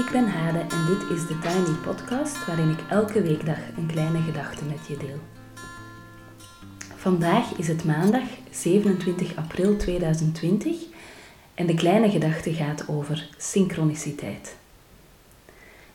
Ik ben Hade en dit is de Tiny Podcast waarin ik elke weekdag een kleine gedachte met je deel. Vandaag is het maandag 27 april 2020 en de kleine gedachte gaat over synchroniciteit.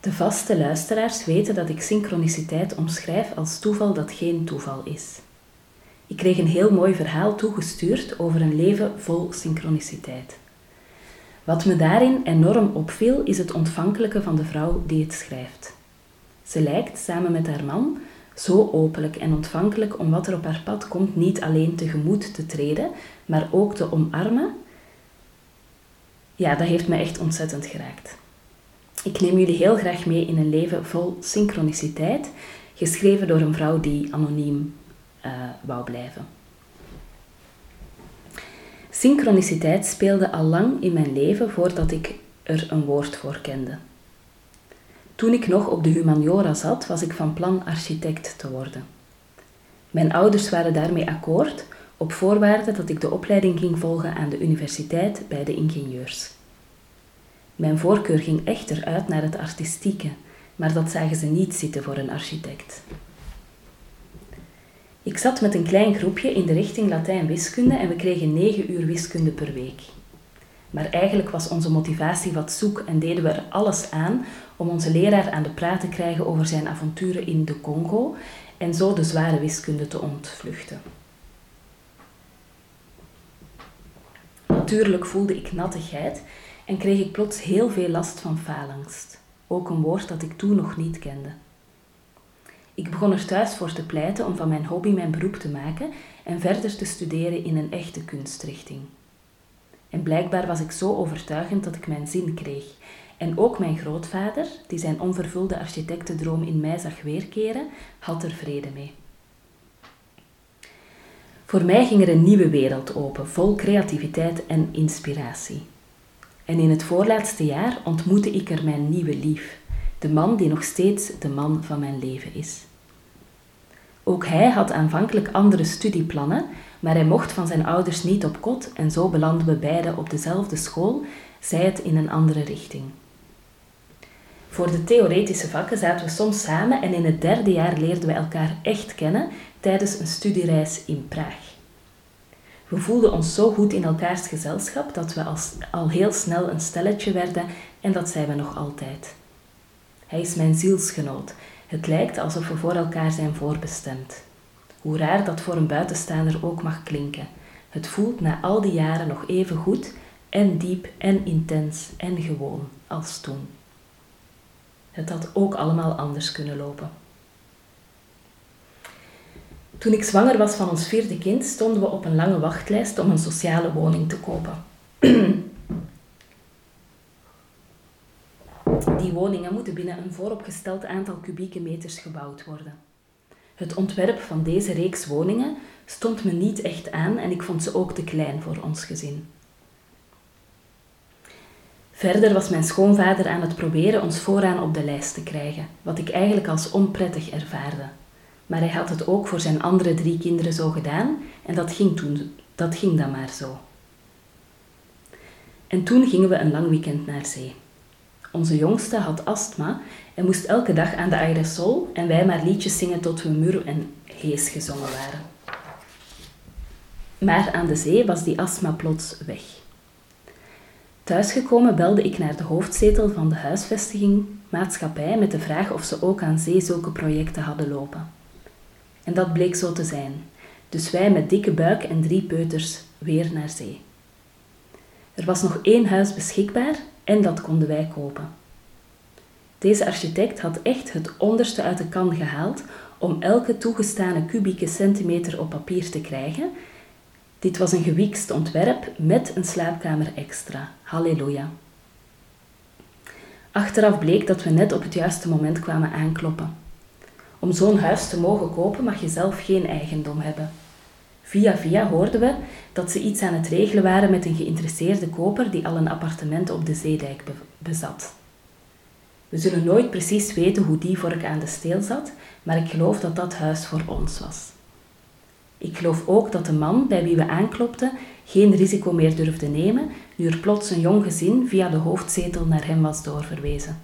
De vaste luisteraars weten dat ik synchroniciteit omschrijf als toeval dat geen toeval is. Ik kreeg een heel mooi verhaal toegestuurd over een leven vol synchroniciteit. Wat me daarin enorm opviel, is het ontvankelijke van de vrouw die het schrijft. Ze lijkt, samen met haar man, zo openlijk en ontvankelijk om wat er op haar pad komt niet alleen tegemoet te treden, maar ook te omarmen. Ja, dat heeft me echt ontzettend geraakt. Ik neem jullie heel graag mee in een leven vol synchroniciteit, geschreven door een vrouw die anoniem uh, wou blijven. Synchroniciteit speelde al lang in mijn leven voordat ik er een woord voor kende. Toen ik nog op de humaniora zat, was ik van plan architect te worden. Mijn ouders waren daarmee akkoord, op voorwaarde dat ik de opleiding ging volgen aan de universiteit bij de ingenieurs. Mijn voorkeur ging echter uit naar het artistieke, maar dat zagen ze niet zitten voor een architect. Ik zat met een klein groepje in de richting Latijn-wiskunde en we kregen 9 uur wiskunde per week. Maar eigenlijk was onze motivatie wat zoek en deden we er alles aan om onze leraar aan de praat te krijgen over zijn avonturen in de Congo en zo de zware wiskunde te ontvluchten. Natuurlijk voelde ik nattigheid en kreeg ik plots heel veel last van faalangst, ook een woord dat ik toen nog niet kende. Ik begon er thuis voor te pleiten om van mijn hobby mijn beroep te maken en verder te studeren in een echte kunstrichting. En blijkbaar was ik zo overtuigend dat ik mijn zin kreeg. En ook mijn grootvader, die zijn onvervulde architectendroom in mij zag weerkeren, had er vrede mee. Voor mij ging er een nieuwe wereld open, vol creativiteit en inspiratie. En in het voorlaatste jaar ontmoette ik er mijn nieuwe lief, de man die nog steeds de man van mijn leven is. Ook hij had aanvankelijk andere studieplannen, maar hij mocht van zijn ouders niet op kot en zo belanden we beiden op dezelfde school, zij het in een andere richting. Voor de theoretische vakken zaten we soms samen en in het derde jaar leerden we elkaar echt kennen tijdens een studiereis in Praag. We voelden ons zo goed in elkaars gezelschap dat we al heel snel een stelletje werden en dat zijn we nog altijd. Hij is mijn zielsgenoot. Het lijkt alsof we voor elkaar zijn voorbestemd. Hoe raar dat voor een buitenstaander ook mag klinken. Het voelt na al die jaren nog even goed en diep en intens en gewoon als toen. Het had ook allemaal anders kunnen lopen. Toen ik zwanger was van ons vierde kind, stonden we op een lange wachtlijst om een sociale woning te kopen. Die woningen moeten binnen een vooropgesteld aantal kubieke meters gebouwd worden. Het ontwerp van deze reeks woningen stond me niet echt aan en ik vond ze ook te klein voor ons gezin. Verder was mijn schoonvader aan het proberen ons vooraan op de lijst te krijgen, wat ik eigenlijk als onprettig ervaarde. Maar hij had het ook voor zijn andere drie kinderen zo gedaan en dat ging, toen, dat ging dan maar zo. En toen gingen we een lang weekend naar zee. Onze jongste had astma en moest elke dag aan de aerosol en wij maar liedjes zingen tot we mur en hees gezongen waren. Maar aan de zee was die astma plots weg. Thuisgekomen belde ik naar de hoofdzetel van de huisvestiging maatschappij met de vraag of ze ook aan zee zulke projecten hadden lopen. En dat bleek zo te zijn. Dus wij met dikke buik en drie peuters weer naar zee. Er was nog één huis beschikbaar en dat konden wij kopen. Deze architect had echt het onderste uit de kan gehaald om elke toegestane kubieke centimeter op papier te krijgen. Dit was een gewikst ontwerp met een slaapkamer extra. Halleluja. Achteraf bleek dat we net op het juiste moment kwamen aankloppen. Om zo'n huis te mogen kopen mag je zelf geen eigendom hebben. Via via hoorden we dat ze iets aan het regelen waren met een geïnteresseerde koper die al een appartement op de zeedijk bezat. We zullen nooit precies weten hoe die vork aan de steel zat, maar ik geloof dat dat huis voor ons was. Ik geloof ook dat de man bij wie we aanklopten geen risico meer durfde nemen, nu er plots een jong gezin via de hoofdzetel naar hem was doorverwezen.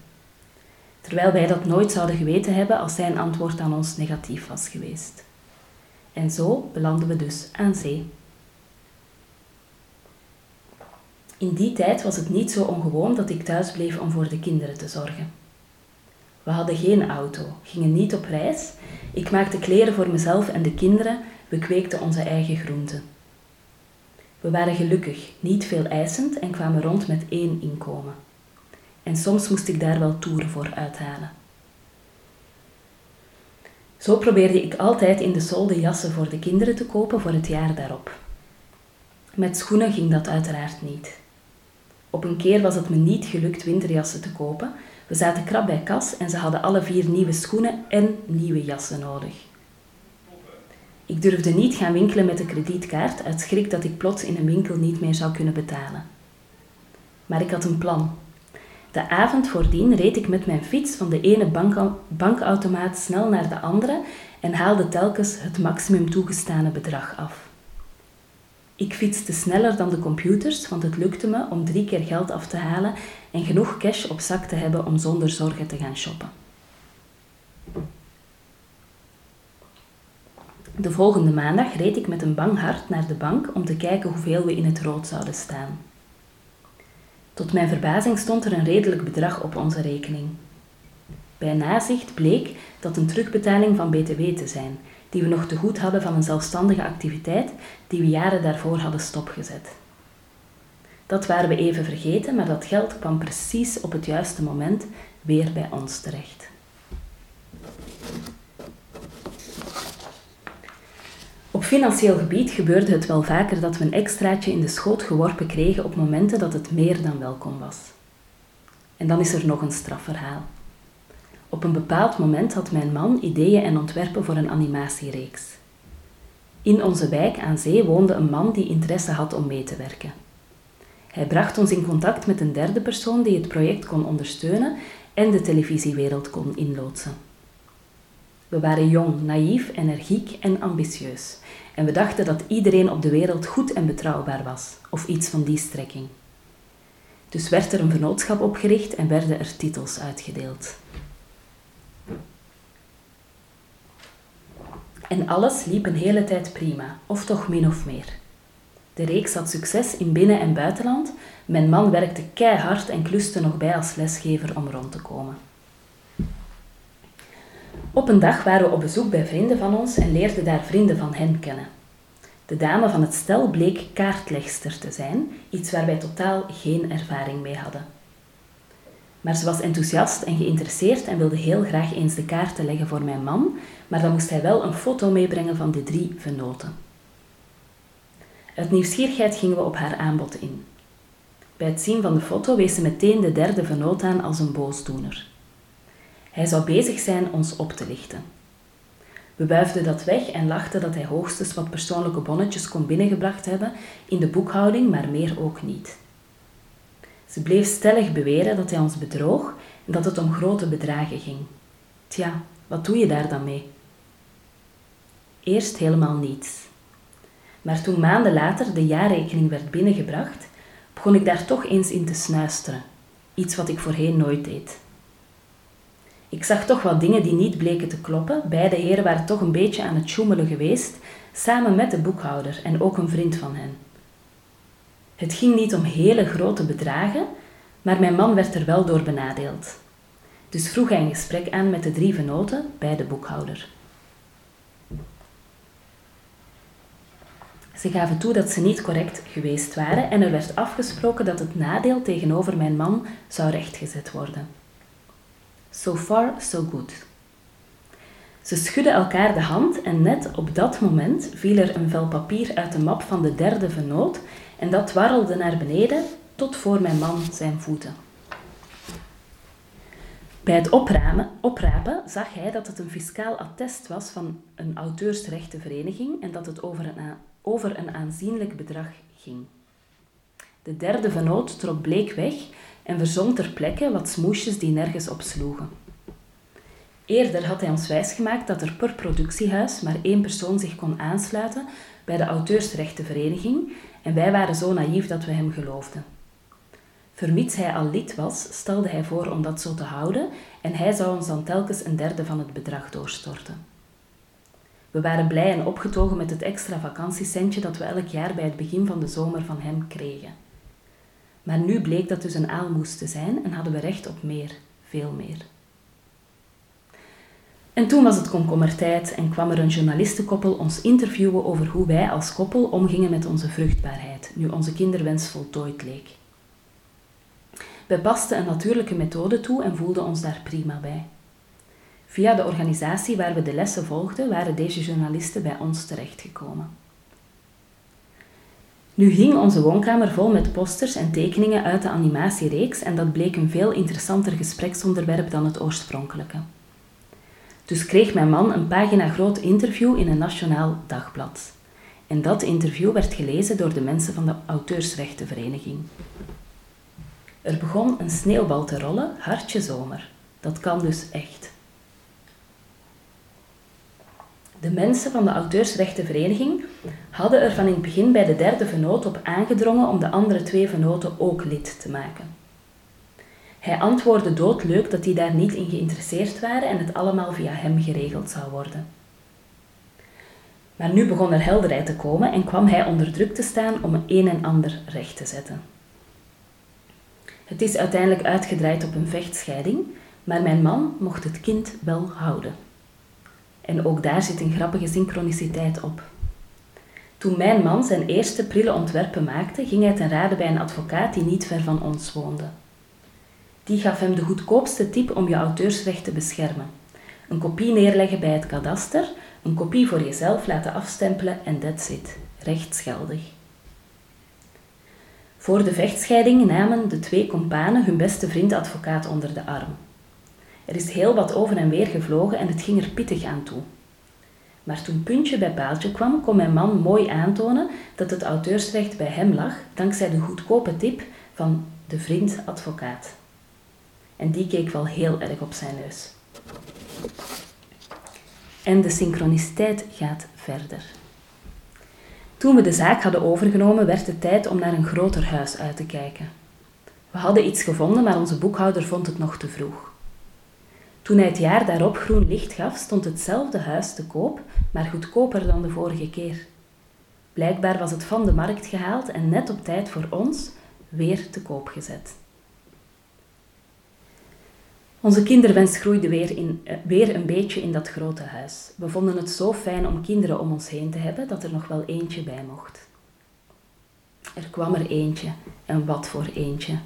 Terwijl wij dat nooit zouden geweten hebben als zijn antwoord aan ons negatief was geweest. En zo belanden we dus aan zee. In die tijd was het niet zo ongewoon dat ik thuis bleef om voor de kinderen te zorgen. We hadden geen auto, gingen niet op reis. Ik maakte kleren voor mezelf en de kinderen, we kweekten onze eigen groenten. We waren gelukkig, niet veel eisend en kwamen rond met één inkomen. En soms moest ik daar wel toeren voor uithalen. Zo probeerde ik altijd in de solde jassen voor de kinderen te kopen voor het jaar daarop. Met schoenen ging dat uiteraard niet. Op een keer was het me niet gelukt winterjassen te kopen. We zaten krap bij kas en ze hadden alle vier nieuwe schoenen en nieuwe jassen nodig. Ik durfde niet gaan winkelen met de kredietkaart uit schrik dat ik plots in een winkel niet meer zou kunnen betalen. Maar ik had een plan. De avond voordien reed ik met mijn fiets van de ene bankautomaat snel naar de andere en haalde telkens het maximum toegestane bedrag af. Ik fietste sneller dan de computers, want het lukte me om drie keer geld af te halen en genoeg cash op zak te hebben om zonder zorgen te gaan shoppen. De volgende maandag reed ik met een bang hart naar de bank om te kijken hoeveel we in het rood zouden staan. Tot mijn verbazing stond er een redelijk bedrag op onze rekening. Bij nazicht bleek dat een terugbetaling van BTW te zijn, die we nog te goed hadden van een zelfstandige activiteit die we jaren daarvoor hadden stopgezet. Dat waren we even vergeten, maar dat geld kwam precies op het juiste moment weer bij ons terecht. Financieel gebied gebeurde het wel vaker dat we een extraatje in de schoot geworpen kregen op momenten dat het meer dan welkom was. En dan is er nog een strafverhaal. Op een bepaald moment had mijn man ideeën en ontwerpen voor een animatiereeks. In onze wijk aan zee woonde een man die interesse had om mee te werken. Hij bracht ons in contact met een derde persoon die het project kon ondersteunen en de televisiewereld kon inloodsen. We waren jong, naïef, energiek en ambitieus. En we dachten dat iedereen op de wereld goed en betrouwbaar was, of iets van die strekking. Dus werd er een vennootschap opgericht en werden er titels uitgedeeld. En alles liep een hele tijd prima, of toch min of meer. De reeks had succes in binnen- en buitenland. Mijn man werkte keihard en kluste nog bij als lesgever om rond te komen. Op een dag waren we op bezoek bij vrienden van ons en leerden daar vrienden van hen kennen. De dame van het stel bleek kaartlegster te zijn, iets waar wij totaal geen ervaring mee hadden. Maar ze was enthousiast en geïnteresseerd en wilde heel graag eens de kaarten leggen voor mijn man, maar dan moest hij wel een foto meebrengen van de drie venoten. Uit nieuwsgierigheid gingen we op haar aanbod in. Bij het zien van de foto wees ze meteen de derde venoot aan als een boosdoener. Hij zou bezig zijn ons op te lichten. We wuifden dat weg en lachten dat hij hoogstens wat persoonlijke bonnetjes kon binnengebracht hebben in de boekhouding, maar meer ook niet. Ze bleef stellig beweren dat hij ons bedroog en dat het om grote bedragen ging. Tja, wat doe je daar dan mee? Eerst helemaal niets. Maar toen maanden later de jaarrekening werd binnengebracht, begon ik daar toch eens in te snuisteren. Iets wat ik voorheen nooit deed. Ik zag toch wat dingen die niet bleken te kloppen. Beide heren waren toch een beetje aan het sjoemelen geweest, samen met de boekhouder en ook een vriend van hen. Het ging niet om hele grote bedragen, maar mijn man werd er wel door benadeeld. Dus vroeg hij een gesprek aan met de drie venoten bij de boekhouder. Ze gaven toe dat ze niet correct geweest waren en er werd afgesproken dat het nadeel tegenover mijn man zou rechtgezet worden. So far, so good. Ze schudden elkaar de hand en net op dat moment viel er een vel papier uit de map van de derde vennoot en dat warrelde naar beneden tot voor mijn man zijn voeten. Bij het opramen, oprapen zag hij dat het een fiscaal attest was van een auteursrechtenvereniging en dat het over een aanzienlijk bedrag ging. De derde vennoot trok bleek weg en verzond ter plekke wat smoesjes die nergens op sloegen. Eerder had hij ons wijsgemaakt dat er per productiehuis maar één persoon zich kon aansluiten bij de auteursrechtenvereniging en wij waren zo naïef dat we hem geloofden. Vermits hij al lid was, stelde hij voor om dat zo te houden en hij zou ons dan telkens een derde van het bedrag doorstorten. We waren blij en opgetogen met het extra vakantiecentje dat we elk jaar bij het begin van de zomer van hem kregen. Maar nu bleek dat dus een aalmoes te zijn en hadden we recht op meer, veel meer. En toen was het komkommertijd en kwam er een journalistenkoppel ons interviewen over hoe wij als koppel omgingen met onze vruchtbaarheid, nu onze kinderwens voltooid leek. Wij pasten een natuurlijke methode toe en voelden ons daar prima bij. Via de organisatie waar we de lessen volgden, waren deze journalisten bij ons terechtgekomen. Nu hing onze woonkamer vol met posters en tekeningen uit de animatiereeks en dat bleek een veel interessanter gespreksonderwerp dan het oorspronkelijke. Dus kreeg mijn man een pagina groot interview in een nationaal dagblad. En dat interview werd gelezen door de mensen van de Auteursrechtenvereniging. Er begon een sneeuwbal te rollen, hartje zomer. Dat kan dus echt. De mensen van de Auteursrechtenvereniging hadden er van in het begin bij de derde vennoot op aangedrongen om de andere twee vennoten ook lid te maken. Hij antwoordde doodleuk dat die daar niet in geïnteresseerd waren en het allemaal via hem geregeld zou worden. Maar nu begon er helderheid te komen en kwam hij onder druk te staan om een en ander recht te zetten. Het is uiteindelijk uitgedraaid op een vechtscheiding, maar mijn man mocht het kind wel houden. En ook daar zit een grappige synchroniciteit op. Toen mijn man zijn eerste prille ontwerpen maakte, ging hij ten rade bij een advocaat die niet ver van ons woonde. Die gaf hem de goedkoopste tip om je auteursrecht te beschermen. Een kopie neerleggen bij het kadaster, een kopie voor jezelf laten afstempelen en that's it. Rechtsgeldig. Voor de vechtscheiding namen de twee kompanen hun beste vriend advocaat onder de arm. Er is heel wat over en weer gevlogen en het ging er pittig aan toe. Maar toen puntje bij paaltje kwam, kon mijn man mooi aantonen dat het auteursrecht bij hem lag, dankzij de goedkope tip van de vriend advocaat. En die keek wel heel erg op zijn neus. En de synchroniciteit gaat verder. Toen we de zaak hadden overgenomen, werd het tijd om naar een groter huis uit te kijken. We hadden iets gevonden, maar onze boekhouder vond het nog te vroeg. Toen hij het jaar daarop groen licht gaf, stond hetzelfde huis te koop, maar goedkoper dan de vorige keer. Blijkbaar was het van de markt gehaald en net op tijd voor ons weer te koop gezet. Onze kinderwens groeide weer, in, eh, weer een beetje in dat grote huis. We vonden het zo fijn om kinderen om ons heen te hebben dat er nog wel eentje bij mocht. Er kwam er eentje, en wat voor eentje.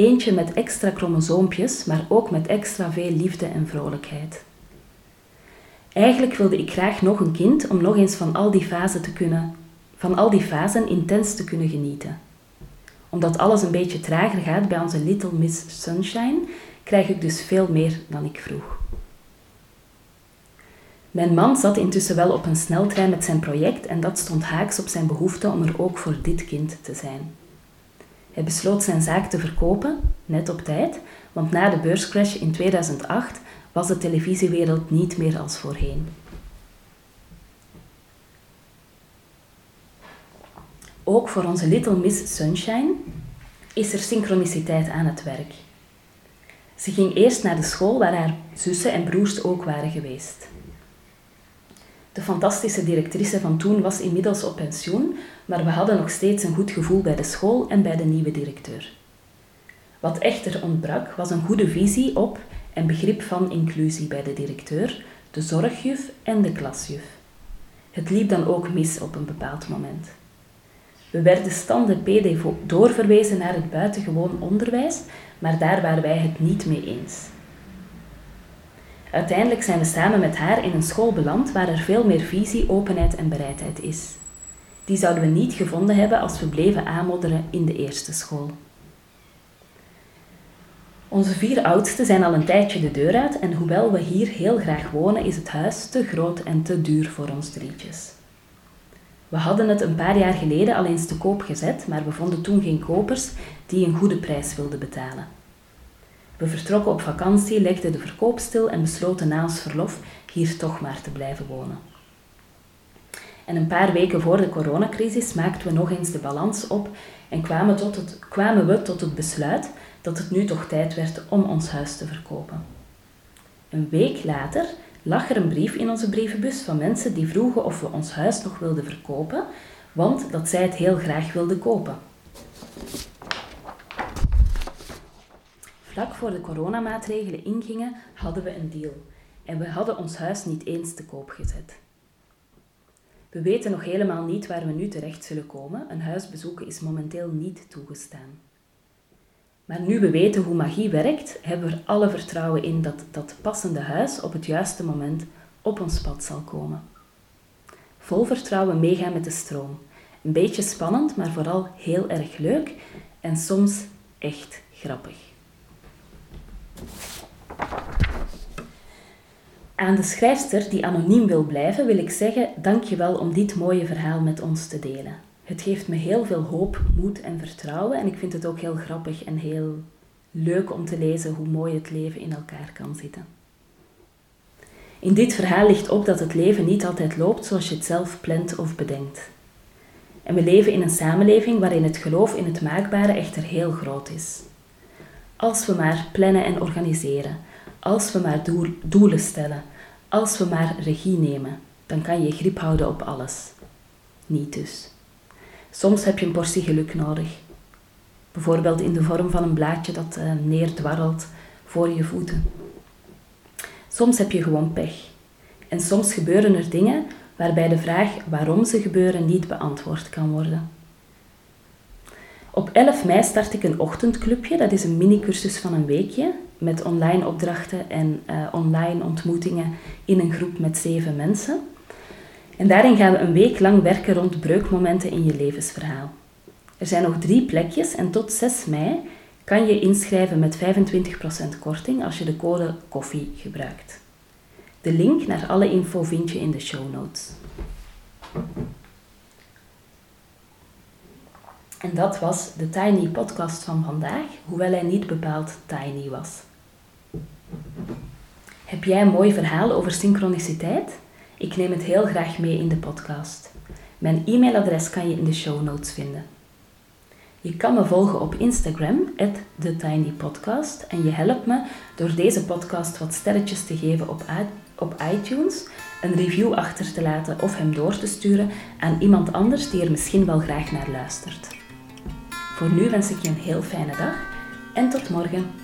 Eentje met extra chromosoompjes, maar ook met extra veel liefde en vrolijkheid. Eigenlijk wilde ik graag nog een kind om nog eens van al die fasen te kunnen, van al die fasen intens te kunnen genieten. Omdat alles een beetje trager gaat bij onze Little Miss Sunshine, krijg ik dus veel meer dan ik vroeg. Mijn man zat intussen wel op een sneltrein met zijn project en dat stond haaks op zijn behoefte om er ook voor dit kind te zijn. Hij besloot zijn zaak te verkopen, net op tijd, want na de beurscrash in 2008 was de televisiewereld niet meer als voorheen. Ook voor onze Little Miss Sunshine is er synchroniciteit aan het werk. Ze ging eerst naar de school waar haar zussen en broers ook waren geweest. De fantastische directrice van toen was inmiddels op pensioen, maar we hadden nog steeds een goed gevoel bij de school en bij de nieuwe directeur. Wat echter ontbrak, was een goede visie op en begrip van inclusie bij de directeur, de zorgjuf en de klasjuf. Het liep dan ook mis op een bepaald moment. We werden standen PD doorverwezen naar het buitengewoon onderwijs, maar daar waren wij het niet mee eens. Uiteindelijk zijn we samen met haar in een school beland waar er veel meer visie, openheid en bereidheid is. Die zouden we niet gevonden hebben als we bleven aanmodderen in de eerste school. Onze vier oudsten zijn al een tijdje de deur uit en hoewel we hier heel graag wonen, is het huis te groot en te duur voor ons drietjes. We hadden het een paar jaar geleden al eens te koop gezet, maar we vonden toen geen kopers die een goede prijs wilden betalen. We vertrokken op vakantie, legden de verkoop stil en besloten na ons verlof hier toch maar te blijven wonen. En een paar weken voor de coronacrisis maakten we nog eens de balans op en kwamen, tot het, kwamen we tot het besluit dat het nu toch tijd werd om ons huis te verkopen. Een week later lag er een brief in onze brievenbus van mensen die vroegen of we ons huis nog wilden verkopen, want dat zij het heel graag wilden kopen. Vlak voor de coronamaatregelen ingingen, hadden we een deal. En we hadden ons huis niet eens te koop gezet. We weten nog helemaal niet waar we nu terecht zullen komen. Een huis bezoeken is momenteel niet toegestaan. Maar nu we weten hoe magie werkt, hebben we er alle vertrouwen in dat dat passende huis op het juiste moment op ons pad zal komen. Vol vertrouwen meegaan met de stroom. Een beetje spannend, maar vooral heel erg leuk en soms echt grappig. Aan de schrijfster die anoniem wil blijven, wil ik zeggen: dankjewel om dit mooie verhaal met ons te delen. Het geeft me heel veel hoop, moed en vertrouwen en ik vind het ook heel grappig en heel leuk om te lezen hoe mooi het leven in elkaar kan zitten. In dit verhaal ligt op dat het leven niet altijd loopt zoals je het zelf plant of bedenkt. En we leven in een samenleving waarin het geloof in het maakbare echter heel groot is. Als we maar plannen en organiseren, als we maar doelen stellen, als we maar regie nemen, dan kan je grip houden op alles. Niet dus. Soms heb je een portie geluk nodig. Bijvoorbeeld in de vorm van een blaadje dat uh, neerdwarrelt voor je voeten. Soms heb je gewoon pech. En soms gebeuren er dingen waarbij de vraag waarom ze gebeuren niet beantwoord kan worden. Op 11 mei start ik een ochtendclubje. Dat is een mini-cursus van een weekje met online opdrachten en uh, online ontmoetingen in een groep met zeven mensen. En daarin gaan we een week lang werken rond breukmomenten in je levensverhaal. Er zijn nog drie plekjes en tot 6 mei kan je inschrijven met 25% korting als je de code koffie gebruikt. De link naar alle info vind je in de show notes. En dat was de Tiny Podcast van vandaag, hoewel hij niet bepaald tiny was. Heb jij een mooi verhaal over synchroniciteit? Ik neem het heel graag mee in de podcast. Mijn e-mailadres kan je in de show notes vinden. Je kan me volgen op Instagram, TheTinyPodcast, en je helpt me door deze podcast wat sterretjes te geven op, op iTunes, een review achter te laten of hem door te sturen aan iemand anders die er misschien wel graag naar luistert. Voor nu wens ik je een heel fijne dag en tot morgen.